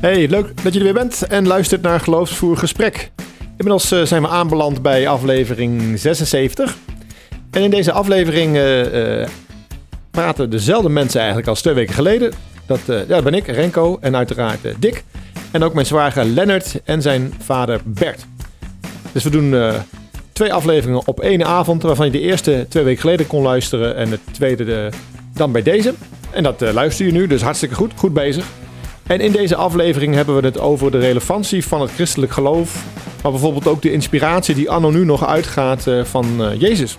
Hey, leuk dat je er weer bent en luistert naar Geloofsvoer Gesprek. Inmiddels uh, zijn we aanbeland bij aflevering 76. En in deze aflevering uh, uh, praten dezelfde mensen eigenlijk als twee weken geleden. Dat, ja, dat ben ik, Renko, en uiteraard Dick. En ook mijn zwager Lennart en zijn vader Bert. Dus we doen twee afleveringen op één avond, waarvan je de eerste twee weken geleden kon luisteren en de tweede de, dan bij deze. En dat luister je nu, dus hartstikke goed, goed bezig. En in deze aflevering hebben we het over de relevantie van het christelijk geloof. Maar bijvoorbeeld ook de inspiratie die anno nu nog uitgaat eh, van eh, Jezus.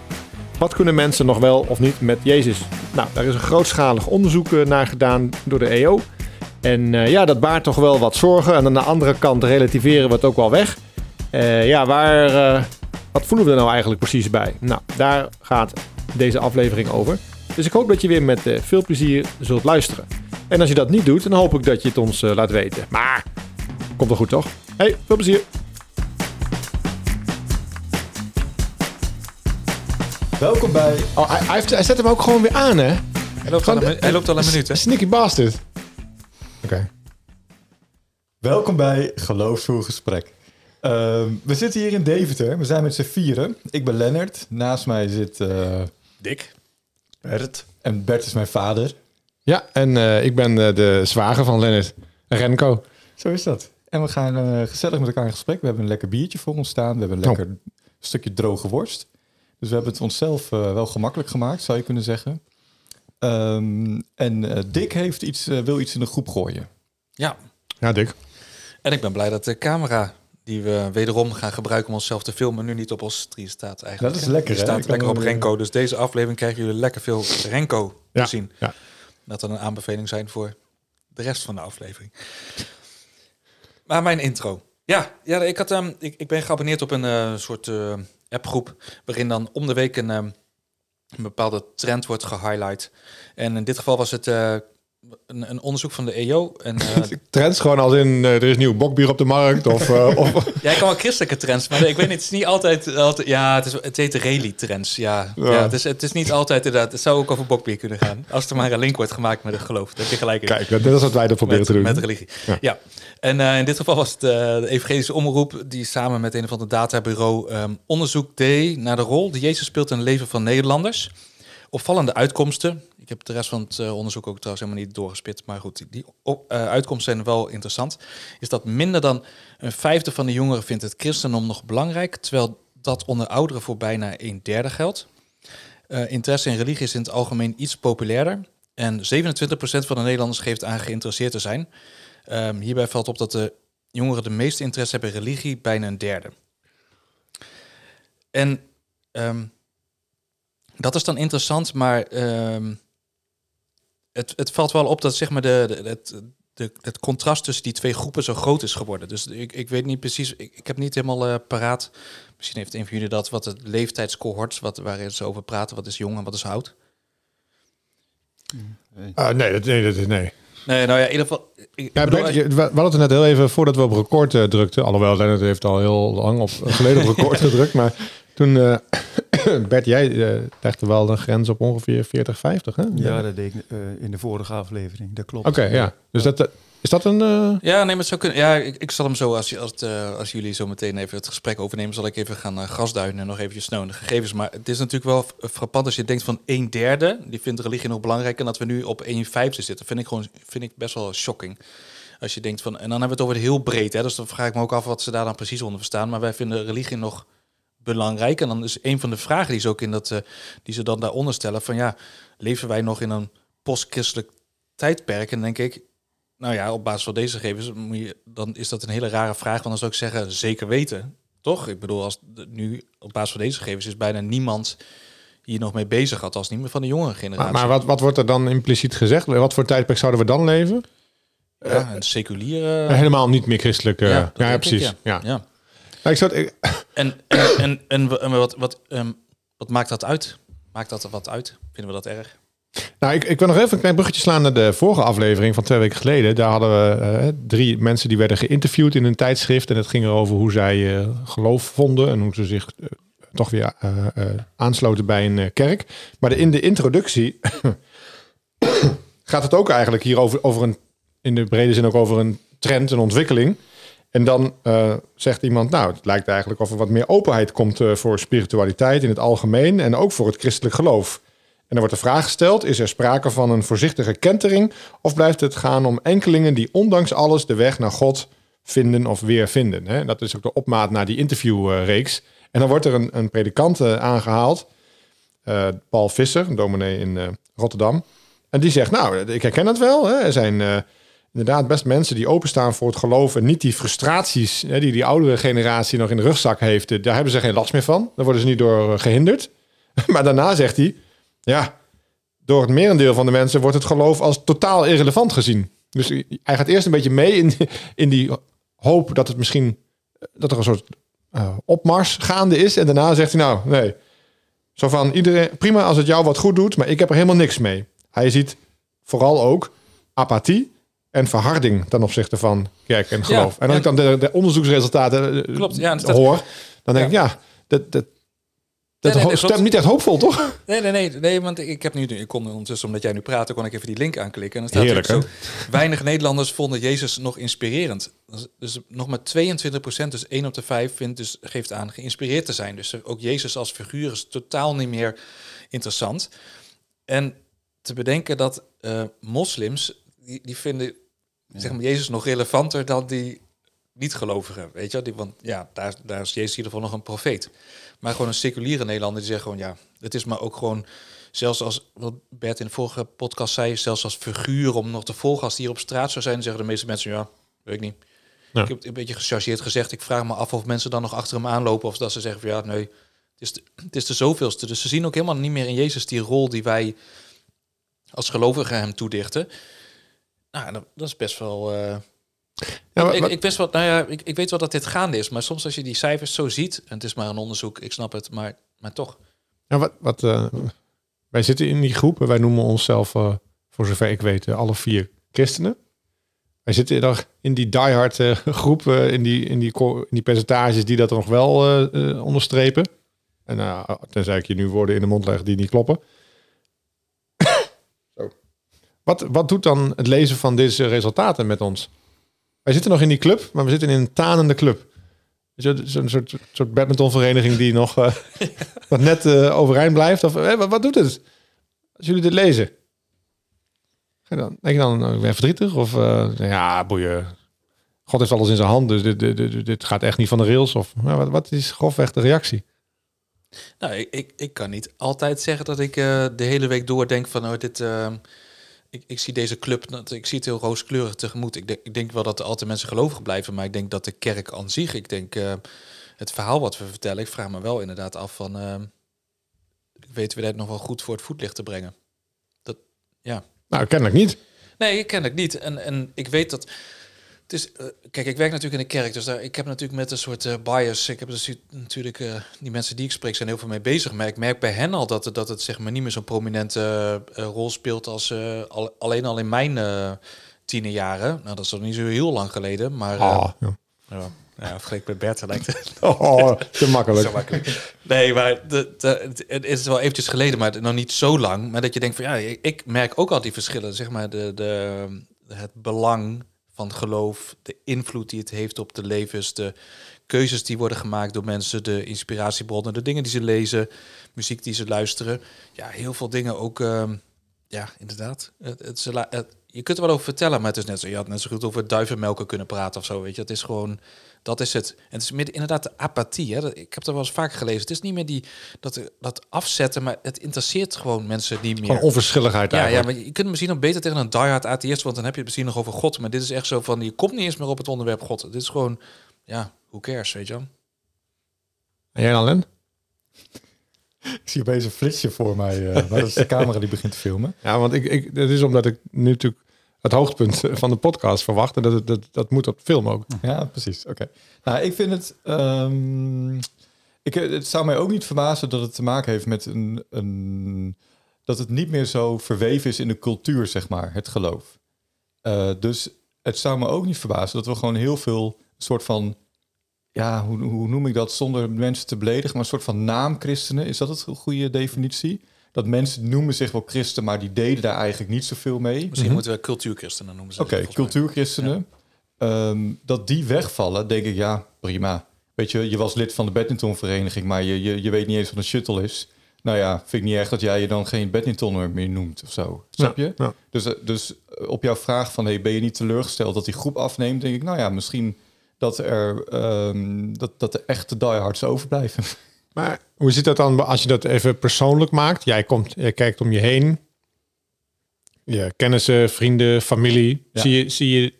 Wat kunnen mensen nog wel of niet met Jezus? Nou, daar is een grootschalig onderzoek eh, naar gedaan door de EO. En ja, dat baart toch wel wat zorgen. En aan de andere kant relativeren we het ook wel weg. ja, waar, wat voelen we er nou eigenlijk precies bij? Nou, daar gaat deze aflevering over. Dus ik hoop dat je weer met veel plezier zult luisteren. En als je dat niet doet, dan hoop ik dat je het ons uh, laat weten. Maar, komt wel goed toch? Hey, veel plezier! Welkom bij... Oh, hij, hij, heeft, hij zet hem ook gewoon weer aan, hè? Hij loopt, al, een, hij loopt al een minuut, hè? Sneaky bastard. Oké. Okay. Welkom bij Geloofsvoer Gesprek. Uh, we zitten hier in Deventer. We zijn met z'n vieren. Ik ben Lennart. Naast mij zit... Uh, Dick. Bert. En Bert is mijn vader. Ja, en uh, ik ben uh, de zwager van Lennart, Renko. Zo is dat. En we gaan uh, gezellig met elkaar in gesprek. We hebben een lekker biertje voor ons staan. We hebben een lekker oh. stukje droge worst. Dus we hebben het onszelf wel gemakkelijk gemaakt, zou je kunnen zeggen. Um, en Dick heeft iets, wil iets in de groep gooien. Ja. Ja, Dick. En ik ben blij dat de camera die we wederom gaan gebruiken om onszelf te filmen, nu niet op ons tree staat eigenlijk. Dat is lekker, Die staat lekker op Renko. Dus deze aflevering krijgen jullie lekker veel Renko ja, te zien. Ja dat dan een aanbeveling zijn voor de rest van de aflevering. Maar mijn intro. Ja, ja ik, had, um, ik, ik ben geabonneerd op een uh, soort uh, appgroep waarin dan om de week een, um, een bepaalde trend wordt gehighlight. En in dit geval was het uh, een, een, onderzoek van de EO. En, uh, trends gewoon als in uh, er is nieuw bokbier op de markt of... Uh, of... ja, ik kan wel christelijke trends, maar ik weet niet, het is niet altijd... altijd ja, het, is, het heet rally trends, ja. ja. ja het, is, het is niet altijd inderdaad, het zou ook over bokbier kunnen gaan. Als er maar een link wordt gemaakt met het geloof, dat heb je gelijk in. Kijk, dat is wat wij er proberen met, te doen. Met religie, ja. ja. En in dit geval was het de evangelische omroep die samen met een of ander databureau um, onderzoek deed naar de rol die Jezus speelt in het leven van Nederlanders. Opvallende uitkomsten. Ik heb de rest van het uh, onderzoek ook trouwens helemaal niet doorgespit. Maar goed, die uh, uitkomsten zijn wel interessant. Is dat minder dan een vijfde van de jongeren vindt het christendom nog belangrijk. Terwijl dat onder ouderen voor bijna een derde geldt. Uh, interesse in religie is in het algemeen iets populairder. En 27% van de Nederlanders geeft aan geïnteresseerd te zijn. Um, hierbij valt op dat de jongeren de meeste interesse hebben in religie, bijna een derde. En um, dat is dan interessant, maar um, het, het valt wel op dat zeg maar de, de, het, de, het contrast tussen die twee groepen zo groot is geworden. Dus ik, ik weet niet precies, ik, ik heb niet helemaal uh, paraat. Misschien heeft een van jullie dat, wat het leeftijdscohort, wat, waar ze over praten, wat is jong en wat is oud? Nee, uh, nee, dat, nee, dat, nee. Nee, nou ja, in ieder geval. Ik ja, bedoel, Bert, we hadden het net heel even voordat we op record uh, drukten. Alhoewel, Lennart heeft al heel lang op, geleden op record gedrukt. Maar toen, uh, Bert, jij uh, legde wel een grens op ongeveer 40, 50, hè? Ja, dat deed ik uh, in de vorige aflevering, dat klopt. Oké, okay, ja. Dus dat, is dat een... Uh... Ja, nee, maar zo kunnen. Ja, ik, ik zal hem zo, als, als, als jullie zo meteen even het gesprek overnemen, zal ik even gaan gasduinen en nog eventjes snel de gegevens. Maar het is natuurlijk wel frappant als je denkt van een derde, die vindt religie nog belangrijk, en dat we nu op 1 vijfde zitten. Vind ik gewoon vind ik best wel shocking. Als je denkt van, en dan hebben we het over het heel breed, hè, dus dan vraag ik me ook af wat ze daar dan precies onder verstaan. Maar wij vinden religie nog belangrijk. En dan is een van de vragen die ze ook in dat, uh, die ze dan daaronder stellen: van ja, leven wij nog in een post-christelijk tijdperk? En denk ik, nou ja, op basis van deze gegevens moet je, dan is dat een hele rare vraag. Want dan zou ik zeggen, zeker weten. Toch? Ik bedoel, als nu op basis van deze gegevens is bijna niemand hier nog mee bezig had als niet meer van de jongere generatie. Maar, maar wat, wat wordt er dan impliciet gezegd? Wat voor tijdperk zouden we dan leven? Ja, een seculiere... helemaal niet meer christelijk. ja, ja precies. Ik, ja. ja. Nou, ik zat. En, en, en, en, wat, wat, um, wat maakt dat uit? Maakt dat er wat uit? Vinden we dat erg? Nou, ik, ik wil nog even een klein bruggetje slaan naar de vorige aflevering van twee weken geleden. Daar hadden we uh, drie mensen die werden geïnterviewd in een tijdschrift. En het ging erover hoe zij uh, geloof vonden en hoe ze zich uh, toch weer aansloten bij een kerk. Maar in de introductie gaat het ook eigenlijk hier over, over een, in de brede zin ook over een trend, een ontwikkeling. En dan eh, zegt iemand, nou, het lijkt eigenlijk of er wat meer openheid komt eh, voor spiritualiteit in het algemeen en ook voor het christelijk geloof. En dan wordt de vraag gesteld, is er sprake van een voorzichtige kentering of blijft het gaan om enkelingen die ondanks alles de weg naar God vinden of weer vinden? Hè? Dat is ook de opmaat naar die interviewreeks. En dan wordt er een, een predikant eh, aangehaald, eh, Paul Visser, een dominee in Rotterdam. En die zegt, nou, ik herken het wel. Hè? Er zijn inderdaad best mensen die openstaan voor het geloof... en niet die frustraties hè, die die oudere generatie nog in de rugzak heeft... eh, daar hebben ze geen last meer van. Daar worden ze niet door eh, gehinderd. maar daarna zegt hij, ja, door het merendeel van de mensen... wordt het geloof als totaal irrelevant gezien. Dus hij gaat eerst een beetje mee in, in die hoop dat het misschien... dat er een soort eh, opmars gaande is. En daarna zegt hij, nou, nee... Zo van iedereen, prima als het jou wat goed doet, maar ik heb er helemaal niks mee. Hij ziet vooral ook apathie en verharding ten opzichte van kerk en geloof. en als ik dan de, de onderzoeksresultaten eh, Klopt, ja, dat- hoor, dan denk ik, ja, dat, dat, dat nee, stemt niet echt hoopvol, toch? Nee, nee, nee, nee, want ik heb nu, ik kon ondertussen, omdat jij nu praatte, kon ik even die link aanklikken. En dan staat Heerlijk, zo, weinig Nederlanders vonden Jezus nog inspirerend. Dus, dus nog maar 22 procent, dus 1 op de 5, vindt dus, geeft aan geïnspireerd te zijn. Dus ook Jezus als figuur is totaal niet meer interessant. En te bedenken dat eh, moslims, die, die vinden zeg maar, Jezus nog relevanter dan die niet-gelovigen. Weet je, wel? die, want ja, daar, daar is Jezus in ieder geval nog een profeet. Maar gewoon een seculiere Nederlander die zegt gewoon, ja, het is maar ook gewoon, zelfs als, wat Bert in de vorige podcast zei, zelfs als figuur om nog te volgen als die hier op straat zou zijn, zeggen de meeste mensen, ja, weet ik niet. Ja. Ik heb het een beetje gechargeerd gezegd, ik vraag me af of mensen dan nog achter hem aanlopen of dat ze zeggen van, ja, nee, het is, de, het is de zoveelste. Dus ze zien ook helemaal niet meer in Jezus die rol die wij als gelovigen hem toedichten. Nou, dat, dat is best wel... eh, Ja, maar- ik, ik, best wel, nou ja, ik, ik weet wel dat dit gaande is, maar soms als je die cijfers zo ziet, en het is maar een onderzoek, ik snap het, maar, maar toch. Ja, wat, wat, eh, wij zitten in die groep en wij noemen onszelf, eh, voor zover ik weet, alle vier christenen. Wij zitten er in die diehard eh, groep, in, die, in, die, in die percentages die dat nog wel onderstrepen. En uh, tenzij ik je nu woorden in de mond leg die niet kloppen. Wat, wat doet dan het lezen van deze resultaten met ons? Wij zitten nog in die club, maar we zitten in een tanende club. Zo'n soort, soort badmintonvereniging die nog eh, wat net eh, overeind blijft. Of, eh, wat, wat doet het als jullie dit lezen? Ga je dan, denk je dan, nou, ik ben verdrietig? Of eh, ja, boeien. God heeft alles in zijn hand, dus dit, dit, dit, dit gaat echt niet van de rails. Of nou, wat, wat is grofweg de reactie? Nou, ik, ik, ik kan niet altijd zeggen dat ik eh, de hele week door denk van, oh, dit, eh, ik, ik zie deze club, ik zie het heel rooskleurig tegemoet. Ik denk, ik denk wel dat er altijd mensen gelovig blijven, maar ik denk dat de kerk aan zich, ik denk eh, het verhaal wat we vertellen, ik vraag me wel inderdaad af van, eh, weten we dat nog wel goed voor het voetlicht te brengen? Dat, ja. Nou, kennelijk niet. Nee, kennelijk niet. En, en ik weet dat. Het is, eh, kijk, ik werk natuurlijk in de kerk, dus daar, ik heb natuurlijk met een soort eh, bias. Ik heb dus natuurlijk, eh, die mensen die ik spreek zijn heel veel mee bezig. Maar ik merk bij hen al dat, het- dat het zeg maar niet meer zo'n prominente rol speelt als al, alleen al in mijn tienerjaren. Nou, dat is nog niet zo heel lang geleden, maar. Ah, ja. ja, ja, vergeleken met Bert lijkt het. Oh, te makkelijk. Zo makkelijk. Nee, maar de, de, het is wel eventjes geleden, maar nog niet zo lang. Maar dat je denkt van ja, ik, ik merk ook al die verschillen. Zeg maar de, de, het belang van geloof, de invloed die het heeft op de levens, de keuzes die worden gemaakt door mensen, de inspiratiebronnen, de dingen die ze lezen, muziek die ze luisteren. Ja, heel veel dingen ook. ehm, ja, inderdaad. Het, je kunt er wel over vertellen, maar het is net zo. Je had net zo goed over duivenmelken kunnen praten of zo. Weet je, het is gewoon. Dat is het. En het is meer inderdaad de apathie. Hè? Dat- Ik heb er wel eens vaak gelezen. Het is niet meer die, dat, dat afzetten, maar het interesseert gewoon mensen niet meer. Gewoon onverschilligheid ja, ja, eigenlijk. maar je kunt misschien nog beter tegen een diehard atheïst, want dan heb je het misschien nog over God. Maar dit is echt zo van, je komt niet eens meer op het onderwerp God. Dit is gewoon, ja, who cares, weet je wel? En jij dan, Len? Ik zie opeens een flitsje voor mij. eh, maar dat is de camera die begint te filmen. Ja, want ik, ik, dat is omdat ik nu natuurlijk het hoogtepunt van de podcast verwacht. En dat, dat, dat moet op film ook. Ja, precies. Oké. Nou, ik vind het. ehm, ik, het zou mij ook niet verbazen dat het te maken heeft met een, een. dat het niet meer zo verweven is in de cultuur, zeg maar, het geloof. Eh, dus het zou me ook niet verbazen dat we gewoon heel veel soort van. Ja, hoe, hoe noem ik dat zonder mensen te beledigen? Maar een soort van naamchristenen. Is dat het een goede definitie? Dat mensen noemen zich wel christen, maar die deden daar eigenlijk niet zoveel mee. Misschien moeten we cultuurchristenen noemen ze. Oké, cultuurchristenen. ehm, dat die wegvallen, denk ik, ja, prima. Weet je, je was lid van de badmintonvereniging, maar je, je, je weet niet eens wat een shuttle is. Nou ja, vind ik niet echt dat jij je dan geen badmintonner meer noemt of zo. Snap je? Ja. Dus, eh, dus eh, op jouw vraag van, hey, ben je niet teleurgesteld dat die groep afneemt? Denk ik, nou ja, misschien dat er, ehm, dat, dat de echte diehards overblijven. Maar Hoe zit dat dan als je dat even persoonlijk maakt? Jij, komt, jij kijkt om je heen. Je kennissen, vrienden, familie. Ja. Zie, je, zie je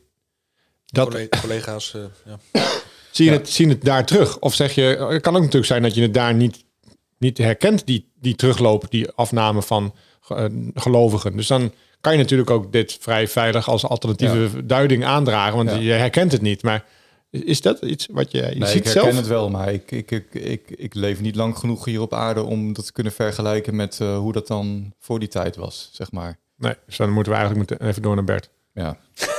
dat Colle- collega's. eh, ja. Zie je, Ja. het, zie je het daar terug? Of zeg je, het kan ook natuurlijk zijn dat je het daar niet, niet herkent, die, die terugloop, die afname van eh, gelovigen. Dus dan kan je natuurlijk ook dit vrij veilig als alternatieve duiding aandragen, want Ja. je herkent het niet. Maar is dat iets wat je, je Nee, ziet ik herken zelf? het wel, maar ik, ik, ik, ik, ik leef niet lang genoeg hier op aarde om dat te kunnen vergelijken met eh, hoe dat dan voor die tijd was, zeg maar. Nee, dus dan moeten we eigenlijk moeten even door naar Bert. Ja.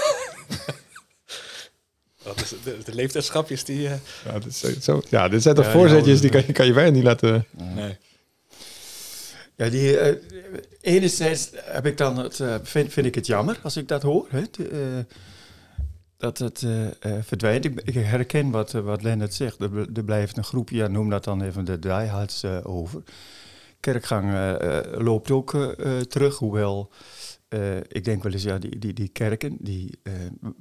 Dat is de, de die... eh, Ja, dit, is zo, ja, dit zijn toch Ja, voorzetjes, die kan je, kan je bijna niet laten... nee. Ja, die, eh, enerzijds heb ik dan het, vind, vind ik het jammer als ik dat hoor. Hè, de, eh, dat het eh, eh, verdwijnt. Ik, ik herken wat, eh, wat Lennart zegt. Er, bl- blijft een groepje, noem dat dan even de diehards eh, over. Kerkgang loopt ook terug, hoewel ik denk wel eens, ja, die, die, die kerken, die,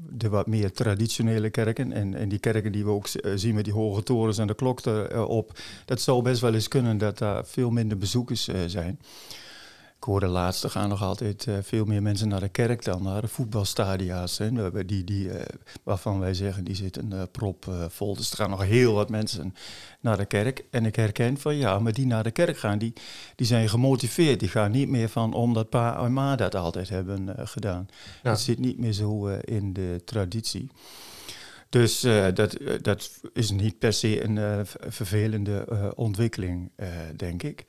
de wat meer traditionele kerken en, en die kerken die we ook zien met die hoge torens en de klok erop, dat zou best wel eens kunnen dat daar veel minder bezoekers zijn. Ik hoorde laatst, er gaan nog altijd eh, veel meer mensen naar de kerk dan naar de voetbalstadia's. Hè, die, die, eh, waarvan wij zeggen, die zitten eh prop eh, vol. Dus er gaan nog heel wat mensen naar de kerk. En ik herken van, ja, maar die naar de kerk gaan, die, die zijn gemotiveerd. Die gaan niet meer van omdat pa en ma dat altijd hebben gedaan. Ja. Dat zit niet meer zo in de traditie. Dus dat, dat is niet per se een vervelende ontwikkeling, denk ik.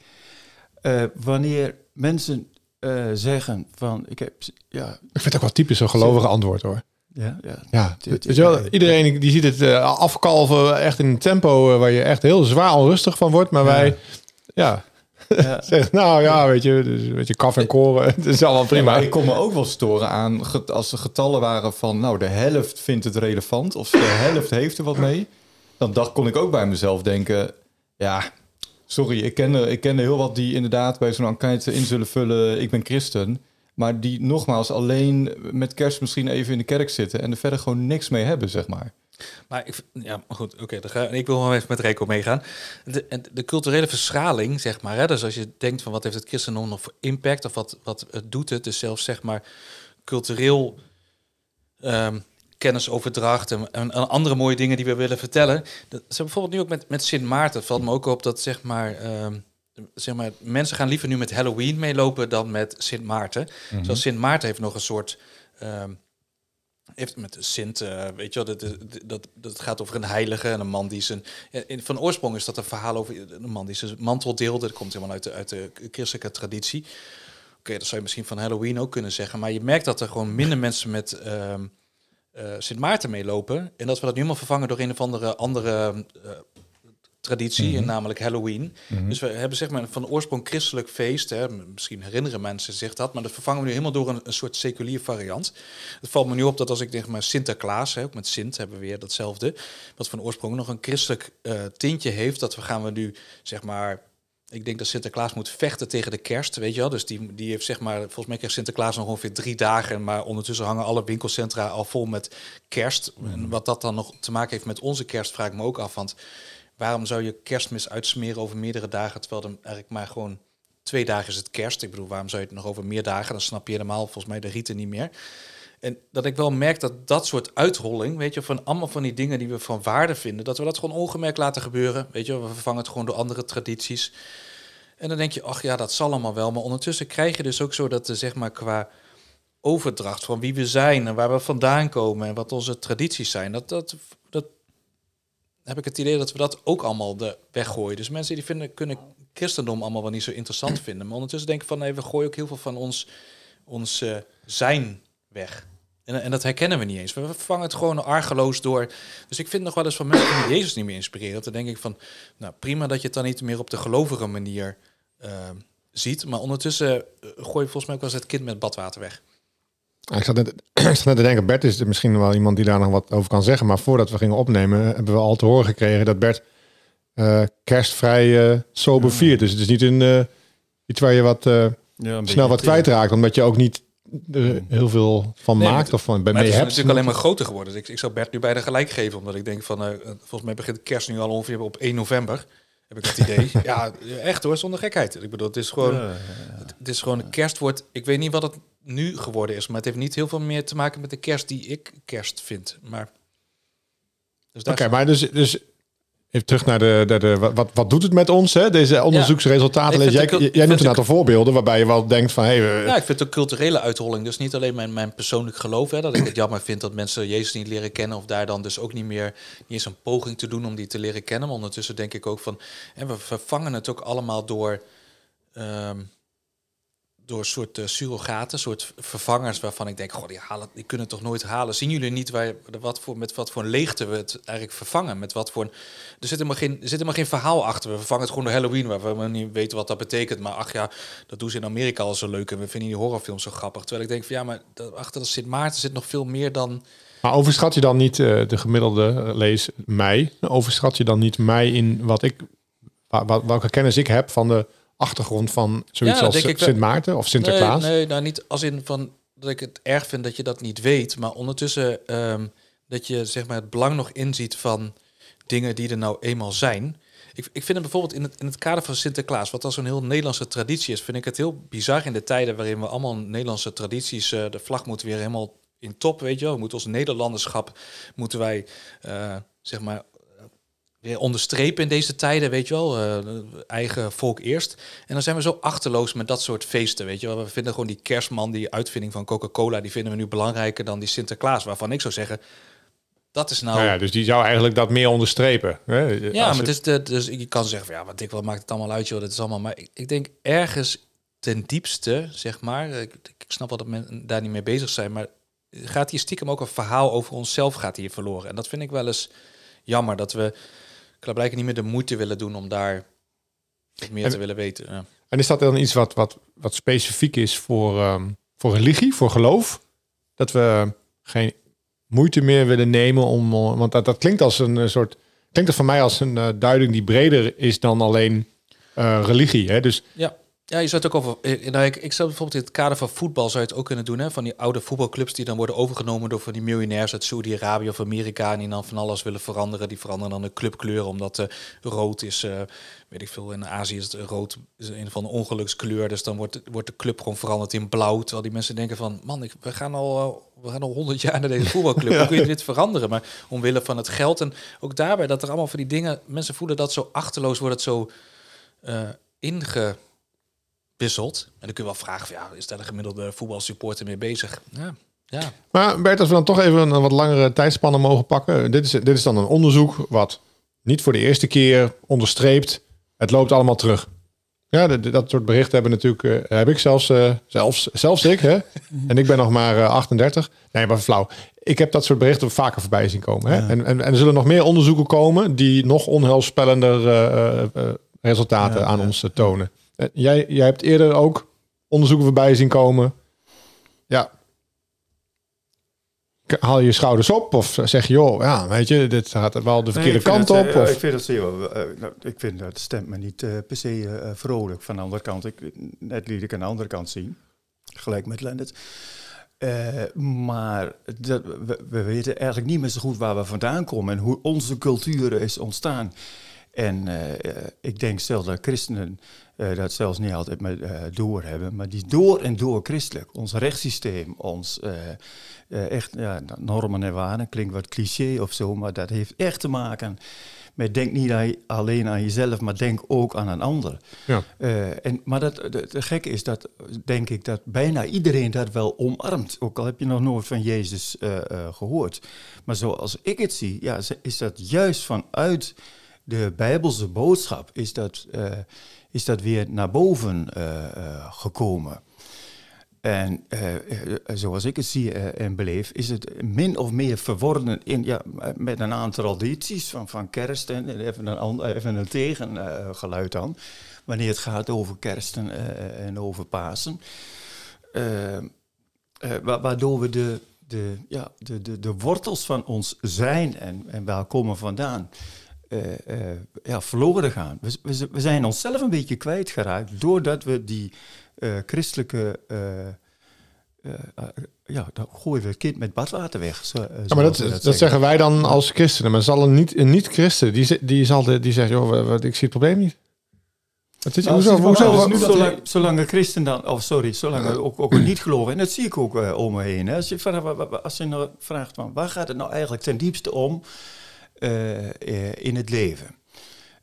Wanneer mensen eh, zeggen van, ik heb, ja, Ik vind het ook wel typisch zo'n gelovige antwoord hoor. ja, ja, Ja, Dit- wel, iedereen die ziet het eh, afkalven echt in een tempo eh, waar je echt heel zwaar onrustig van wordt. Maar Ja. wij, ja, ja, nou ja, weet je, dus, weet je, kaf en koren, het is allemaal prima. ik kon me ook wel storen aan als er getallen waren van, nou, de helft vindt het relevant of de helft heeft er wat mee. Dan dacht, kon ik ook bij mezelf denken, ja, sorry, ik ken, er, ik ken heel wat die inderdaad bij zo'n enquête in zullen vullen, ik ben christen. Maar die nogmaals alleen met kerst misschien even in de kerk zitten en er verder gewoon niks mee hebben, zeg maar. Maar ik, ja, goed, oké, ga ik wil wel even met Rico meegaan. De, de culturele verschraling, zeg maar, hè, dus als je denkt van wat heeft het christendom nog voor impact of wat, wat doet het, dus zelfs zeg maar cultureel ehm, kennisoverdracht en, en, en andere mooie dingen die we willen vertellen. Dat, zo bijvoorbeeld nu ook met, met Sint Maarten valt me ook op dat zeg maar, ehm, zeg maar mensen gaan liever nu met Halloween meelopen dan met Sint Maarten. Zoals Sint Maarten heeft nog een soort ehm, heeft met Sint, eh, weet je wel, dat, dat, dat, gaat over een heilige en een man die zijn... in- Van oorsprong is dat een verhaal over een man die zijn mantel deelde. Dat komt helemaal uit de, uit de christelijke traditie. Oké, dat zou je misschien van Halloween ook kunnen zeggen. Maar je merkt dat er gewoon minder mensen met ehm, eh, Sint Maarten meelopen. En dat we dat nu helemaal vervangen door een of andere, andere eh, traditie, en namelijk Halloween. Dus we hebben zeg maar van oorsprong christelijk feest. Hè, misschien herinneren mensen zich dat, maar dat vervangen we nu helemaal door een, een soort seculier variant. Het valt me nu op dat als ik denk maar Sinterklaas, hè, ook met Sint hebben we weer datzelfde, wat van oorsprong nog een christelijk eh, tintje heeft, dat we gaan we nu zeg maar. Ik denk dat Sinterklaas moet vechten tegen de kerst, weet je wel. Dus die, die heeft zeg maar, volgens mij krijgt Sinterklaas nog ongeveer drie dagen, maar ondertussen hangen alle winkelcentra al vol met kerst. En wat dat dan nog te maken heeft met onze kerst, vraag ik me ook af. Want waarom zou je kerstmis uitsmeren over meerdere dagen, terwijl er eigenlijk maar gewoon twee dagen is het kerst. Ik bedoel, waarom zou je het nog over meer dagen? Dan snap je helemaal volgens mij de rieten niet meer. En dat ik wel merk dat dat soort uitrolling, weet je, van allemaal van die dingen die we van waarde vinden, dat we dat gewoon ongemerkt laten gebeuren. Weet je, we vervangen het gewoon door andere tradities. En dan denk je, ach ja, dat zal allemaal wel. Maar ondertussen krijg je dus ook zo dat zeg maar qua overdracht van wie we zijn en waar we vandaan komen en wat onze tradities zijn, dat, dat, dat heb ik het idee dat we dat ook allemaal de weggooien. Dus mensen die vinden, kunnen christendom allemaal wel niet zo interessant vinden. Maar ondertussen denken van nee, we gooien ook heel veel van ons, ons eh, zijn weg. En, en dat herkennen we niet eens. We vervangen het gewoon argeloos door. Dus ik vind nog wel eens van mensen die Jezus niet meer inspireren. Dan denk ik van, nou prima dat je het dan niet meer op de gelovige manier eh, ziet. Maar ondertussen eh, gooi je volgens mij ook wel eens het kind met badwater weg. Ik zat, net, ik zat net te denken, Bert is misschien wel iemand die daar nog wat over kan zeggen. Maar voordat we gingen opnemen, hebben we al te horen gekregen dat Bert eh, kerstvrij eh, sober viert. Dus het is niet een, eh, iets waar je wat, eh, snel wat kwijtraakt. Omdat je ook niet er heel veel van Nee, maakt of van bij Maar mee het is hebt. natuurlijk alleen maar groter geworden. Dus ik, ik zou Bert nu bijna gelijk geven. Omdat ik denk van, eh, volgens mij begint kerst nu al ongeveer op 1 november. Heb ik het idee. ja, echt hoor, zonder gekheid. Ik bedoel, het is gewoon... Het, het is gewoon kerst wordt. Ik weet niet wat het nu geworden is, maar het heeft niet heel veel meer te maken met de kerst die ik kerst vind. Maar. Dus Oké, maar dus, dus even terug naar de, de, de wat, wat doet het met ons, hè? deze onderzoeksresultaten. Vind jij jij noemt een aantal voorbeelden waarbij je wel denkt van... Hey, we- Ja, ik vind het ook culturele uitholling. Dus niet alleen mijn, mijn persoonlijk geloof. Hè, dat ik het jammer vind dat mensen Jezus niet leren kennen. Of daar dan dus ook niet meer niet eens een poging te doen om die te leren kennen. Maar ondertussen denk ik ook van. En we vervangen het ook allemaal door. ehm, door soort uh, surrogaten, soort vervangers waarvan ik denk, goh, die, halen, die kunnen het toch nooit halen. Zien jullie niet waar, wat voor, met wat voor leegte we het eigenlijk vervangen? Met wat voor een, er, zit helemaal geen, er zit helemaal geen verhaal achter. We vervangen het gewoon door Halloween, waar we niet weten wat dat betekent. Maar ach ja, dat doen ze in Amerika al zo leuk en we vinden die horrorfilms zo grappig. Terwijl ik denk van ja, maar dat, achter de Sint Maarten zit nog veel meer dan... Maar overschat je dan niet uh, de gemiddelde lees mij? Overschat je dan niet mij in wat ik, welke kennis ik heb van de achtergrond van zoiets ja, als Sint Maarten of Sinterklaas? Nee, nee, nou niet als in van dat ik het erg vind dat je dat niet weet, maar ondertussen um, dat je zeg maar het belang nog inziet van dingen die er nou eenmaal zijn. Ik, ik vind het bijvoorbeeld in het, in het kader van Sinterklaas, wat als een heel Nederlandse traditie is, vind ik het heel bizar in de tijden waarin we allemaal Nederlandse tradities, uh, de vlag moet weer helemaal in top, weet je wel. We moeten ons Nederlanderschap, moeten wij, uh, zeg maar, weer onderstrepen in deze tijden, weet je wel. Uh, eigen volk eerst. En dan zijn we zo achterloos met dat soort feesten, weet je wel. We vinden gewoon die kerstman, die uitvinding van Coca-Cola, die vinden we nu belangrijker dan die Sinterklaas, waarvan ik zou zeggen, dat is nou... nou ja, dus die zou eigenlijk dat meer onderstrepen. Hè? Ja, maar het is de, dus je kan zeggen van, ja, wat dik, wat maakt het allemaal uit, joh, dat is allemaal... Maar ik, ik denk ergens ten diepste, zeg maar, ik, ik snap wel dat men daar niet mee bezig zijn, maar gaat hier stiekem ook een verhaal over onszelf gaat hier verloren. En dat vind ik wel eens jammer, dat we blijkbaar niet meer de moeite willen doen om daar meer en, te willen weten. Ja. En is dat dan iets wat, wat, wat specifiek is voor, um, voor religie, voor geloof? Dat we geen moeite meer willen nemen om. Want dat, dat klinkt als een soort. Klinkt er voor mij als een uh, duiding die breder is dan alleen uh, religie. Hè? Dus ja. Ja, je zou het ook over. Nou, ik, ik zou bijvoorbeeld in het kader van voetbal zou je het ook kunnen doen. Hè? Van die oude voetbalclubs die dan worden overgenomen door van die miljonairs uit Saudi-Arabië of Amerika. En die dan van alles willen veranderen. Die veranderen dan de clubkleur omdat uh, rood is. Uh, weet ik veel. In Azië is het rood is een van de ongelukskleur. Dus dan wordt, wordt de club gewoon veranderd in blauw. Terwijl die mensen denken van man, ik, we gaan al. We gaan al honderd jaar naar deze voetbalclub. Hoe kun je dit veranderen? Maar omwille van het geld. En ook daarbij dat er allemaal van die dingen. Mensen voelen dat zo achterloos wordt het zo uh, inge wisselt. En dan kun je wel vragen, van, ja, is daar de gemiddelde voetbalsupporter mee bezig? Ja, ja. Maar Bert, als we dan toch even een wat langere tijdspannen mogen pakken. Dit is, dit is dan een onderzoek wat niet voor de eerste keer onderstreept. Het loopt allemaal terug. Ja, de, de, dat soort berichten hebben natuurlijk, uh, heb ik zelfs, uh, zelfs, zelfs ik, hè? en ik ben nog maar uh, 38. Nee, maar flauw. Ik heb dat soort berichten vaker voorbij zien komen. Hè? Ja. En, en, en er zullen nog meer onderzoeken komen die nog onheilspellender uh, resultaten ja, aan ja. ons tonen. Jij, jij hebt eerder ook onderzoeken voorbij zien komen. Ja. Haal je schouders op of zeg je, joh, ja, weet je, dit gaat wel de verkeerde nee, kant het, op? Uh, of? Ik vind dat zeer, uh, nou, ik vind dat stemt me niet uh, per se vrolijk. Van de andere kant, ik, net liet ik aan de andere kant zien, gelijk met Lennart. maar dat, we, we, weten eigenlijk niet meer zo goed waar we vandaan komen en hoe onze cultuur is ontstaan. En ik denk zelfs dat christenen uh, dat zelfs niet altijd met uh, doorhebben, maar die door en door christelijk. Ons rechtssysteem, ons echt ja, normen en waarden, klinkt wat cliché of zo, maar dat heeft echt te maken met denk niet alleen aan jezelf, maar denk ook aan een ander. Ja. en, maar dat, de, de gekke is dat, denk ik, dat bijna iedereen dat wel omarmt. Ook al heb je nog nooit van Jezus gehoord. Maar zoals ik het zie, ja, is dat juist vanuit de Bijbelse boodschap, is dat is dat weer naar boven uh, uh, gekomen. En zoals ik het zie en beleef, is het min of meer verworden in, ja, met een aantal tradities van, van kerst en even een, even een tegengeluid aan, wanneer het gaat over kerst en, over Pasen. eh, wa- waardoor we de, de, ja, de, de, de wortels van ons zijn en, en waar komen vandaan eh, eh, ja, verloren gaan. We, we, we zijn onszelf een beetje kwijtgeraakt doordat we die eh, christelijke. eh, eh, eh, ja, dan gooien we het kind met badwater weg. Zo, eh, Ja, maar dat, dat, zeggen wij dan als christenen. Maar zal een niet- een niet-christen, die, die, zal de, die zegt, joh, wat, ik zie het probleem niet. Wat is, Nou, hoezo? hoezo wat- dus zolang, zolang een christen dan, of sorry, zolang ook, ook niet geloven, en dat zie ik ook eh, om me heen. Hè. Als, je, als je nou vraagt, van, waar gaat het nou eigenlijk ten diepste om eh, eh, in het leven?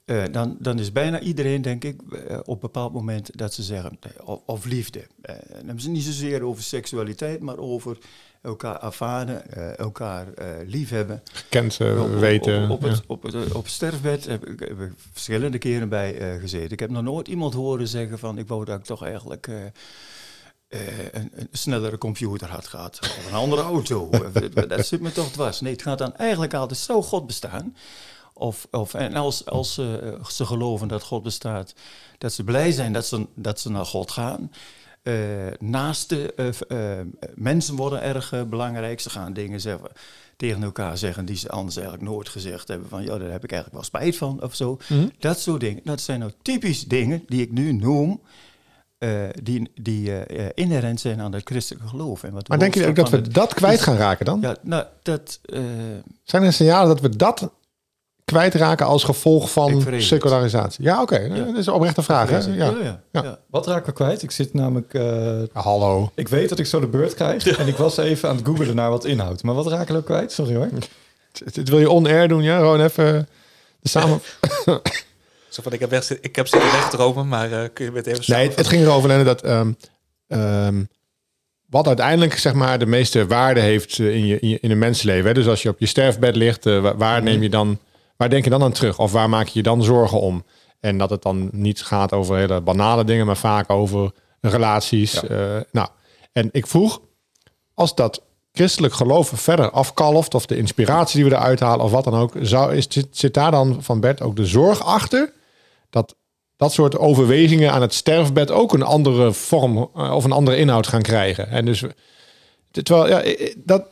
Eh, dan, dan is bijna iedereen, denk ik, eh, op een bepaald moment dat ze zeggen, eh, of, of liefde. Eh, dan hebben ze niet zozeer over seksualiteit, maar over elkaar ervaren, eh, elkaar eh, liefhebben. Gekend, eh, Op- op- weten. Op, ja. het, op, het, op sterfbed heb ik, heb ik verschillende keren bij eh, gezeten. Ik heb nog nooit iemand horen zeggen van ik wou dat ik toch eigenlijk eh, eh, een, een snellere computer had gehad. Of een andere auto. dat zit me toch dwars. Nee, het gaat dan eigenlijk altijd zo God bestaan. Of, of, en als, als ze, eh, ze geloven dat God bestaat, dat ze blij zijn dat ze, dat ze naar God gaan. Eh naaste eh, v- eh, mensen worden erg eh, belangrijk. Ze gaan dingen zeggen, tegen elkaar zeggen die ze anders eigenlijk nooit gezegd hebben. Van ja, daar heb ik eigenlijk wel spijt van of zo. Mhm. Dat soort dingen. Dat zijn nou typisch dingen die ik nu noem. Eh, die die eh, eh, inherent zijn aan het christelijke geloof. En wat de Maar denk je ook dat we dat kwijt gaan raken dan? Ja, nou, dat... eh, Zijn er signalen dat we dat kwijtraken als gevolg van secularisatie? Ja, oké. Ja. Dat is een oprechte vraag. Hè? ja, Ja. ja, Ja. ja. Wat raak ik kwijt? Ik zit namelijk... eh, Hallo. ik weet dat ik zo de beurt krijg. En ik was even aan het googelen naar wat inhoud. Maar wat ik ook kwijt? Sorry hoor. Dit dit wil je on-air doen, ja? Gewoon even de samen... Zo van, ik heb, weg, ik heb zitten wegdromen, maar eh, kun je het even Nee, het, het ging erover dat ehm, ehm, wat uiteindelijk zeg maar de meeste waarde heeft eh, in, je, in, je, in een mensenleven. Hè? Dus als je op je sterfbed ligt, eh, wa- waar neem je dan, waar denk je dan aan terug? Of waar maak je je dan zorgen om? En dat het dan niet gaat over hele banale dingen, maar vaak over relaties. Ja. nou, en ik vroeg, als dat christelijk geloof verder afkalft, of de inspiratie die we eruit halen, of wat dan ook, zou, is, zit, zit daar dan van Bert ook de zorg achter dat dat soort overwegingen aan het sterfbed ook een andere vorm eh, of een andere inhoud gaan krijgen. En dus, terwijl, ja, dat,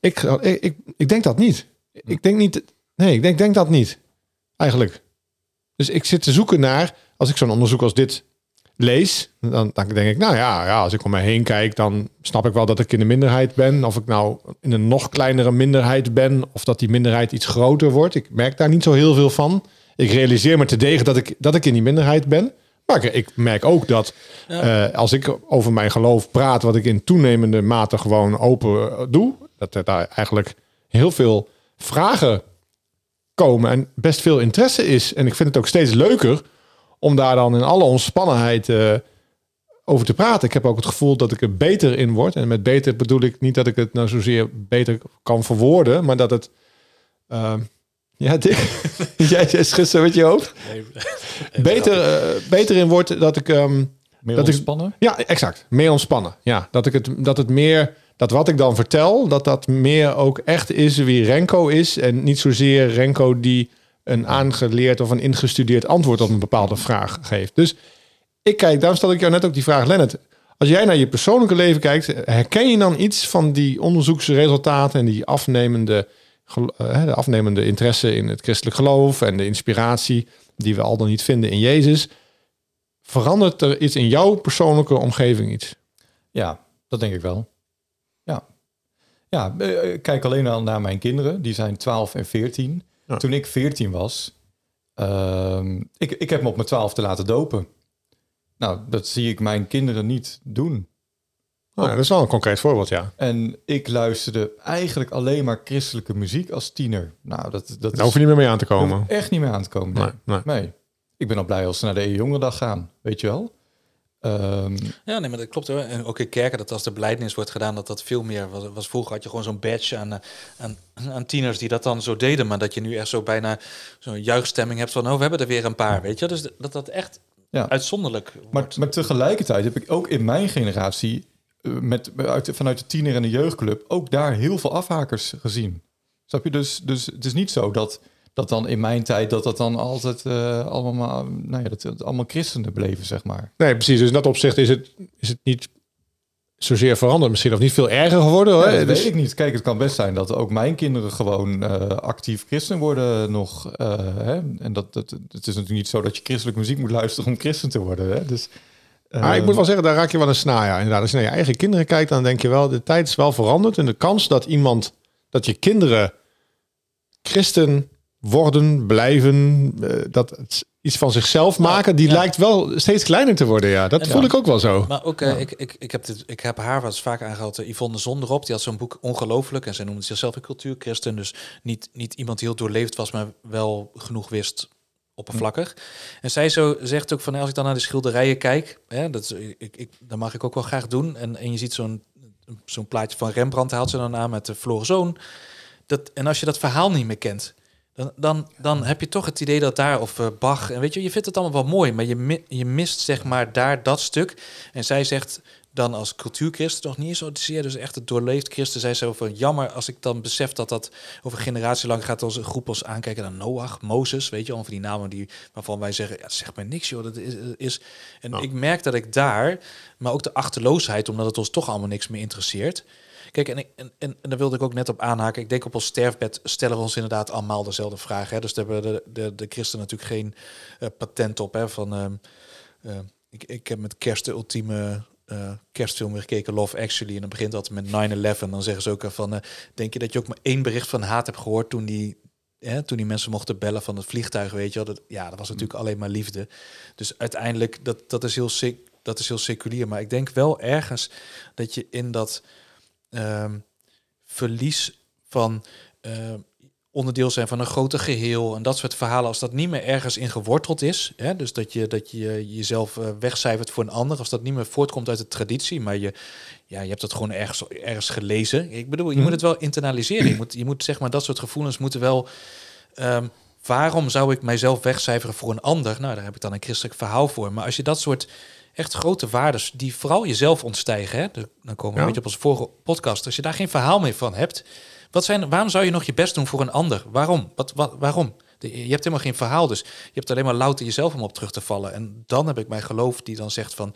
ik, ik, ik, ik denk dat niet. Ik denk niet, nee, ik denk, denk dat niet, eigenlijk. Dus ik zit te zoeken naar, als ik zo'n onderzoek als dit lees, dan, dan denk ik, nou ja, ja, als ik om me heen kijk, dan snap ik wel dat ik in de minderheid ben. Of ik nou in een nog kleinere minderheid ben, of dat die minderheid iets groter wordt. Ik merk daar niet zo heel veel van. Ik realiseer me te degen dat ik, dat ik in die minderheid ben. Maar ik, ik merk ook dat eh, als ik over mijn geloof praat, wat ik in toenemende mate gewoon open eh, doe, dat er daar eigenlijk heel veel vragen komen en best veel interesse is. En ik vind het ook steeds leuker om daar dan in alle ontspannenheid eh, over te praten. Ik heb ook het gevoel dat ik er beter in word. En met beter bedoel ik niet dat ik het nou zozeer beter kan verwoorden, maar dat het. Ja, Dick, jij zei gisteren met je hoofd. Beter, eh, beter in wordt dat ik. ehm, Meer Dat ik- ontspannen? ja, exact. Meer ontspannen. Ja, dat ik het, dat het meer, dat wat ik dan vertel, dat dat meer ook echt is wie Renko is. En niet zozeer Renko die een aangeleerd of een ingestudeerd antwoord op een bepaalde vraag geeft. Dus ik kijk, daarom stel ik jou net ook die vraag, Lennart. Als jij naar je persoonlijke leven kijkt, herken je dan iets van die onderzoeksresultaten en die afnemende, de afnemende interesse in het christelijk geloof en de inspiratie die we al dan niet vinden in Jezus? Verandert er iets in jouw persoonlijke omgeving iets? Ja, dat denk ik wel. Ja. Ja, eh, kijk alleen al naar mijn kinderen. Die zijn 12 en 14. Ja. Toen ik 14 was, ehm, ik, ik heb me op mijn 12 te laten dopen. Nou, dat zie ik mijn kinderen niet doen. Nou, ja, dat is wel een concreet voorbeeld, ja. En ik luisterde eigenlijk alleen maar christelijke muziek als tiener. Nou, dat, dat Daar hoef je niet meer mee aan te komen. echt niet meer aan te komen. Nee, nee. Nee. Ik ben al blij als ze naar de jongerendag gaan, weet je wel. Ehm, Ja, nee, maar dat klopt hoor. En ook in kerken, dat als de beleidnis wordt gedaan, dat dat veel meer was. was vroeger had je gewoon zo'n badge aan, eh, aan, aan tieners die dat dan zo deden. Maar dat je nu echt zo bijna zo'n juichstemming hebt van, oh, we hebben er weer een paar, weet je. Dus dat dat echt Ja. uitzonderlijk Maar, wordt. maar tegelijkertijd heb ik ook in mijn generatie, met, uit, vanuit de tiener en de jeugdclub, ook daar heel veel afhakers gezien. Snap je? Dus, dus het is niet zo dat, dat dan in mijn tijd, dat dat dan altijd eh, allemaal, nou ja, dat het allemaal christenen bleven, zeg maar. Nee, precies. Dus in dat opzicht is het, is het niet zozeer veranderd misschien, of niet veel erger geworden. Hoor. Ja, dat Dus- weet ik niet. Kijk, het kan best zijn dat ook mijn kinderen gewoon eh, actief christen worden nog. eh, hè? En dat, dat, het is natuurlijk niet zo dat je christelijke muziek moet luisteren om christen te worden. Hè? Dus, Maar ik eh, moet wel zeggen, daar raak je wel een snaar. Ja. Inderdaad, als je naar je eigen kinderen kijkt, dan denk je wel, de tijd is wel veranderd. En de kans dat iemand, dat je kinderen christen worden, blijven, eh, dat iets van zichzelf maken, die ja. lijkt wel steeds kleiner te worden. Ja, dat En voel ik ook wel zo. Maar ook, eh, ik, ik, ik, heb dit, ik heb haar wat vaak aangehaald, eh, Yvonne Zonderop. Die had zo'n boek Ongelooflijk. En zij noemde zichzelf een cultuurchristen. Dus niet, niet iemand die heel doorleefd was, maar wel genoeg wist oppervlakkig. En zij zo zegt ook van, als ik dan naar de schilderijen kijk, hè, dat, ik, ik, dat mag ik ook wel graag doen. En, en je ziet zo'n zo'n plaatje van Rembrandt, haalt ze dan aan met de verloren zoon. Dat, en als je dat verhaal niet meer kent, dan, dan, dan heb je toch het idee dat daar, of eh, Bach, en weet je, je vindt het allemaal wel mooi, maar je, je mist zeg maar daar dat stuk. En zij zegt dan als cultuurchristen nog niet zo zeer, dus echt het doorleefd christen, zei zo van jammer als ik dan besef dat dat over een generatie lang gaat als een groep ons aankijken naar Noach, Mozes, weet je, al van die namen die, waarvan wij zeggen, ja, zeg maar niks joh, dat is, is. en ik merk dat ik daar, maar ook de achterloosheid, omdat het ons toch allemaal niks meer interesseert. Kijk, en, en, en, en daar wilde ik ook net op aanhaken. Ik denk op ons sterfbed stellen we ons inderdaad allemaal dezelfde vraag. Hè? Dus daar hebben de, de, de christen natuurlijk geen eh, patent op. Hè? Van, ehm, eh, ik, ik heb met kerst de ultieme eh, kerstfilm weer gekeken, Love Actually. En dan begint dat met 9-11. Dan zeggen ze ook eh, van, eh, denk je dat je ook maar één bericht van haat hebt gehoord toen die... Hè, toen die mensen mochten bellen van het vliegtuig, weet je wel. Dat, ja, dat was natuurlijk alleen maar liefde. Dus uiteindelijk, dat, dat, is heel sec, dat is heel seculier. Maar ik denk wel ergens dat je in dat ehm, verlies van ehm, onderdeel zijn van een groter geheel en dat soort verhalen, als dat niet meer ergens in geworteld is, hè, dus dat je, dat je jezelf eh, wegcijfert voor een ander, als dat niet meer voortkomt uit de traditie, maar je, ja, je hebt het gewoon ergens, ergens gelezen. Ik bedoel, je moet het wel internaliseren. Je moet, je moet zeg maar dat soort gevoelens moeten wel. ehm, waarom zou ik mijzelf wegcijferen voor een ander? Nou, daar heb ik dan een christelijk verhaal voor. Maar als je dat soort echt grote waardes, die vooral jezelf ontstijgen, hè, de- dan komen we Ja. een beetje op onze vorige podcast. Als je daar geen verhaal meer van hebt, wat zijn, waarom zou je nog je best doen voor een ander? Waarom? Wat, wat, waarom? De- Je hebt helemaal geen verhaal, dus je hebt alleen maar louter jezelf om op terug te vallen. En dan heb ik mijn geloof die dan zegt van,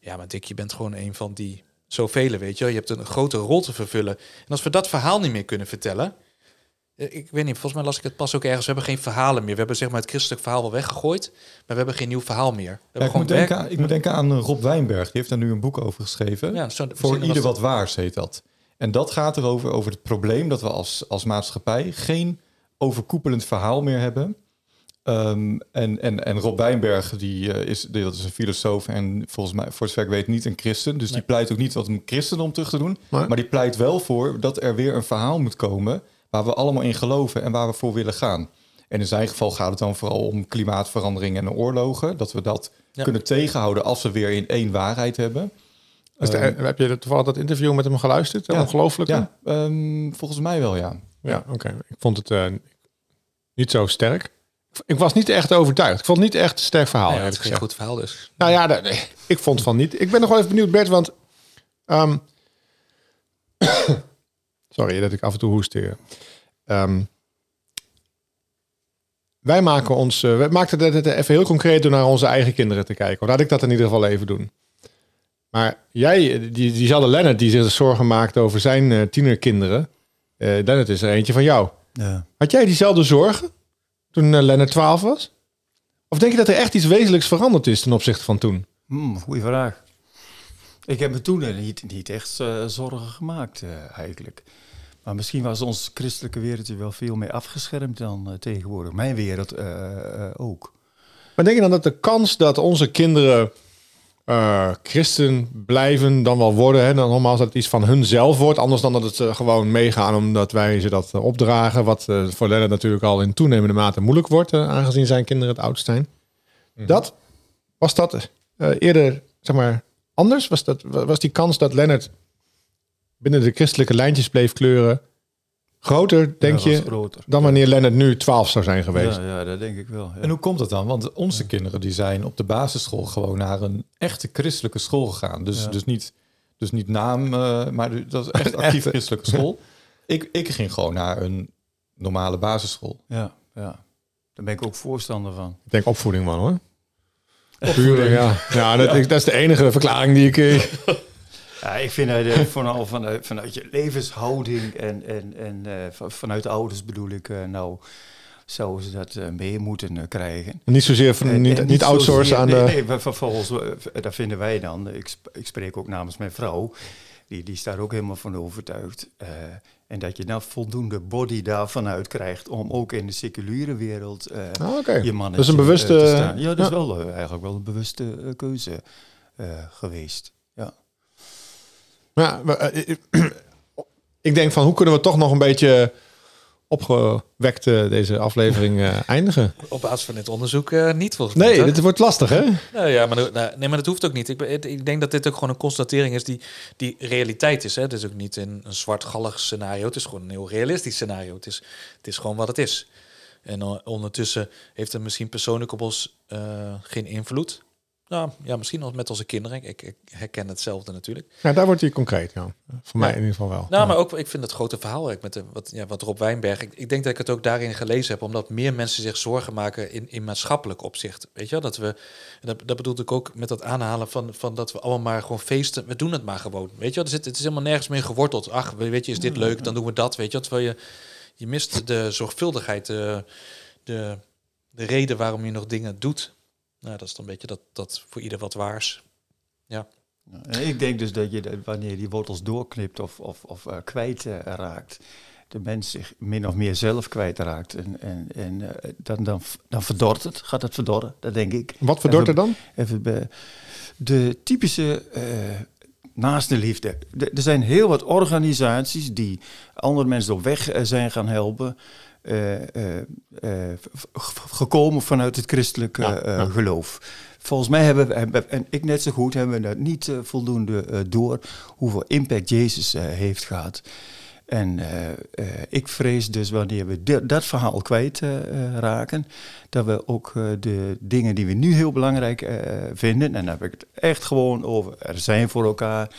ja, maar Dick, je bent gewoon een van die zoveel, weet je. Je hebt een grote rol te vervullen. En als we dat verhaal niet meer kunnen vertellen, ik weet niet, volgens mij las ik het pas ook ergens. We hebben geen verhalen meer. We hebben zeg maar het christelijk verhaal wel weggegooid, maar we hebben geen nieuw verhaal meer. We Ja, hebben ik, moet werk- denken aan, ik moet denken aan eh, Rob Wijnberg. Die heeft daar nu een boek over geschreven. Ja, zo- Voor ieder wat waars heet dat. En dat gaat erover, over het probleem dat we als, als maatschappij geen overkoepelend verhaal meer hebben. Ehm, en, en, en Rob Wijnberg, die, eh, is, die- dat is een filosoof en volgens mij, voor zover ik weet, niet een christen. Dus die pleit ook niet wat een christendom terug te doen. Maar- Maar die pleit wel voor dat er weer een verhaal moet komen waar we allemaal in geloven en waar we voor willen gaan. En in zijn geval gaat het dan vooral om klimaatverandering en oorlogen. Dat we dat Ja. kunnen tegenhouden als we weer in één waarheid hebben. Dus de- Ehm, heb je toevallig dat interview met hem geluisterd? Ja. Ongelooflijk. Ja, ehm, volgens mij wel, ja. Ja, oké. Ik vond het eh, niet zo sterk. Ik was niet echt overtuigd. Ik vond het niet echt een sterk verhaal. Nee, het is gezegd. goed verhaal dus. Nou ja, nee, ik vond van niet. Ik ben nog wel even benieuwd, Bert, want... ehm, sorry dat ik af en toe hoest hier. Ehm, wij maken ons... eh, wij maakten het even heel concreet door naar onze eigen kinderen te kijken. Laat ik dat in ieder geval even doen. Maar jij, die, diezelfde Lennart die zich zorgen maakt over zijn eh, tienerkinderen... eh Lennart is er eentje van jou. Ja. Had jij diezelfde zorgen toen eh, Lennart 12 was? Of denk je dat er echt iets wezenlijks veranderd is ten opzichte van toen? Hmm, goeie vraag. Ik heb me toen eh, niet, niet echt eh, zorgen gemaakt, eh, eigenlijk. Maar misschien was ons christelijke wereldje wel veel meer afgeschermd dan tegenwoordig. Mijn wereld ook. Maar denk je dan dat de kans dat onze kinderen eh, christen blijven dan wel worden, hè, dan nogmaals dat het iets van hunzelf wordt, anders dan dat het gewoon meegaan omdat wij ze dat opdragen, wat voor Lennart natuurlijk al in toenemende mate moeilijk wordt, aangezien zijn kinderen het oudst zijn. Dat, was dat eh, eerder, zeg maar, anders? Was, dat, was die kans dat Lennart binnen de christelijke lijntjes bleef kleuren groter, denk Ja, je, groter. dan wanneer Lennart nu 12 zou zijn geweest? Ja, ja, dat denk ik wel. ja. En hoe komt dat dan? Want onze kinderen die zijn op de basisschool gewoon naar een echte christelijke school gegaan. Dus, Ja. dus, niet, dus niet naam, eh, maar dat is echt actief Echte. christelijke school. Ik, ik ging gewoon naar een normale basisschool. Ja, ja. Daar ben ik ook voorstander van. Ik denk opvoeding, man, hoor. Puur, ja. Ja, dat, dat is de enige verklaring die ik... Ja, ik vind dat eh, vooral vanuit, vanuit je levenshouding en, en, en eh, van- vanuit de ouders bedoel ik, eh, nou, zouden ze dat mee moeten krijgen. Niet zozeer van, niet, en niet outsourcen zozeer- aan nee, de... Nee, vervolgens, daar vinden wij dan, ik, ik spreek ook namens mijn vrouw, die, die is daar ook helemaal van overtuigd. En dat je dan voldoende body daarvan uit krijgt om ook in de seculiere wereld eh, Ah, je mannetje dat is een bewuste... eh, te staan. Ja, dat is wel eh, eigenlijk wel een bewuste keuze geweest. Ja. Maar, ik denk van hoe kunnen we toch nog een beetje opgewekt deze aflevering eh, eindigen? Op basis van dit onderzoek eh, niet volgens mij. Nee, toch? dit wordt lastig hè? Nou ja, maar, nou, nee, maar dat hoeft ook niet. Ik, ik denk dat dit ook gewoon een constatering is die, die realiteit is. Hè? Het is ook niet een, een zwartgallig scenario. Het is gewoon een heel realistisch scenario. Het is, het is gewoon wat het is. En eh, ondertussen heeft het misschien persoonlijk op ons geen invloed. Nou ja, misschien als met onze kinderen. Ik, ik herken hetzelfde natuurlijk. Ja, daar wordt hij concreet, ja. Voor mij in ieder geval wel. Nou, Ja. maar ook, ik vind het grote verhaal met de, wat, ja, wat Rob Wijnberg. Ik, ik denk dat ik het ook daarin gelezen heb, omdat meer mensen zich zorgen maken in, in maatschappelijk opzicht. Weet je wel, dat we, dat, dat bedoelde ik ook met dat aanhalen van, van dat we allemaal maar gewoon feesten. We doen het maar gewoon. Weet je wel, er zit, het is helemaal nergens meer geworteld. Ach, weet je, is dit leuk, dan doen we dat. Weet je wel, terwijl je, je mist de zorgvuldigheid, de, de, de reden waarom je nog dingen doet. Nou, dat is dan een beetje dat, dat voor ieder wat waars. Ja, En ik denk dus dat je wanneer je die wortels doorknipt of, of, of eh, kwijt eh, raakt, de mens zich min of meer zelf kwijtraakt. En, en, en eh, dan, dan, dan verdort het, gaat het verdorren, dat denk ik. Wat verdort er dan? Even bij de typische eh naaste liefde. De- er zijn heel wat organisaties die andere mensen op weg zijn gaan helpen. Eh, eh, eh, gekomen vanuit het christelijke Ja, ja. geloof. Volgens mij hebben we, hebben- en ik net zo goed, hebben we dat niet voldoende door hoeveel impact Jezus heeft gehad. En ik vrees dus wanneer we dat verhaal kwijt raken, dat we ook de dingen die we nu heel belangrijk vinden, en dan heb ik het echt gewoon over er zijn voor elkaar,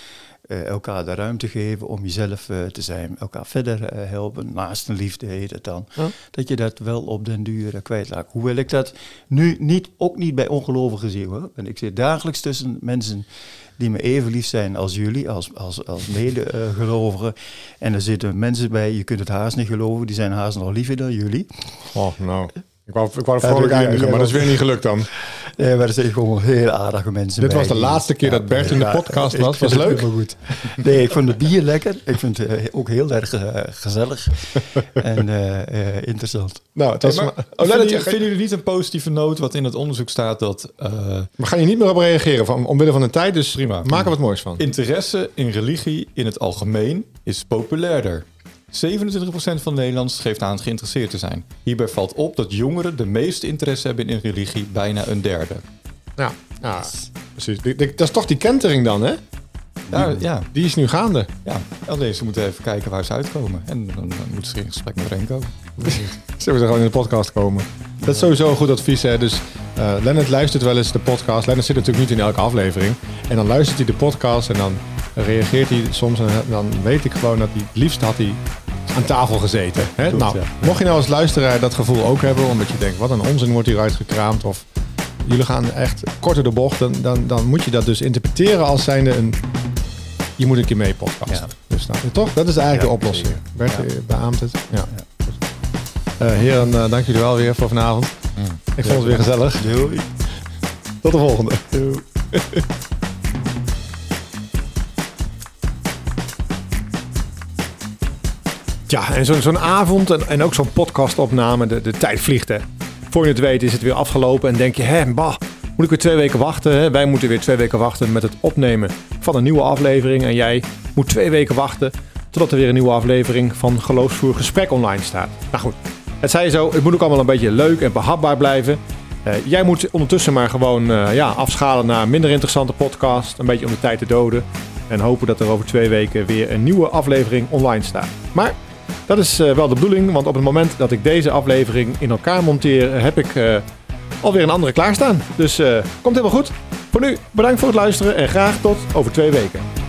eh, elkaar de ruimte geven om jezelf eh, te zijn, elkaar verder eh, helpen, naast een liefde heet het dan, dat je dat wel op den duur kwijtraakt. Hoewel ik dat nu niet, ook niet bij ongelovigen zie hoor. En ik zit dagelijks tussen mensen die me even lief zijn als jullie, als, als, als medegelovigen. en er zitten mensen bij, je kunt het haast niet geloven, die zijn haast nog liever dan jullie. Oh, nou. Ik wou, ik wou vrolijk eindigen, ja, maar dat is weer niet gelukt dan. Nee, maar zijn gewoon heel aardige mensen Dit bij was de laatste keer dat Bert in de podcast was. Was leuk? goed. Nee, ik vond het bier lekker. Ik vind het eh, ook heel erg eh, gezellig en eh, eh, interessant. Nou, het was Hey, maar, maar oh, vinden, jullie- je- vinden jullie niet een positieve noot wat in het onderzoek staat dat eh, we gaan hier niet meer op reageren van, omwille van de tijd, dus Prima. maak er wat moois van. interesse in religie in het algemeen is populairder? 27% van Nederlanders geeft aan geïnteresseerd te zijn. Hierbij valt op dat jongeren de meeste interesse hebben in religie, bijna een derde. Ja, ja precies. Die- die- Dat is toch die kentering dan, hè? Ja, ja, Die is nu gaande. ja. alleen ze moeten even kijken waar ze uitkomen. En dan, dan moeten ze in gesprek met Renko. We er gewoon in de podcast komen? Dat is sowieso een goed advies. Hè? Dus eh Lennart luistert wel eens de podcast. Lennart zit natuurlijk niet in elke aflevering. En dan luistert hij de podcast en dan reageert hij soms. En dan weet ik gewoon dat hij het liefst had hij aan tafel gezeten. Hè? Goed, nou, ja. mocht je nou als luisteraar dat gevoel ook hebben, omdat je denkt, wat een onzin wordt hieruit gekraamd. Of jullie gaan echt korter de bocht. Dan, dan, dan moet je dat dus interpreteren als zijnde een... Je moet een keer mee podcasten. Dus nou, toch? Dat is eigenlijk Ja, de oplossing. Bert, Ja. eh, beaamt het. Ja. Eh, heren, eh, dank jullie wel weer voor vanavond. Ik vond het weer gezellig. Doei. Tot de volgende. Ja, en zo'n avond en, en ook zo'n podcastopname, de, de tijd vliegt hè. Voor je het weet is het weer afgelopen en denk je, hè, bah, moet ik weer twee weken wachten? Hè? Wij moeten weer twee weken wachten met het opnemen van een nieuwe aflevering. En jij moet twee weken wachten totdat er weer een nieuwe aflevering van Geloofsvoer Gesprek online staat. Nou goed, het zei zo, het moet ook allemaal een beetje leuk en behapbaar blijven. Eh, jij moet ondertussen maar gewoon eh, ja, afschalen naar een minder interessante podcast. Een beetje om de tijd te doden. En hopen dat er over twee weken weer een nieuwe aflevering online staat. Maar dat is eh, wel de bedoeling, want op het moment dat ik deze aflevering in elkaar monteer, eh, heb ik eh, alweer een andere klaarstaan. Dus komt helemaal goed. Voor nu, bedankt voor het luisteren en graag tot over twee weken.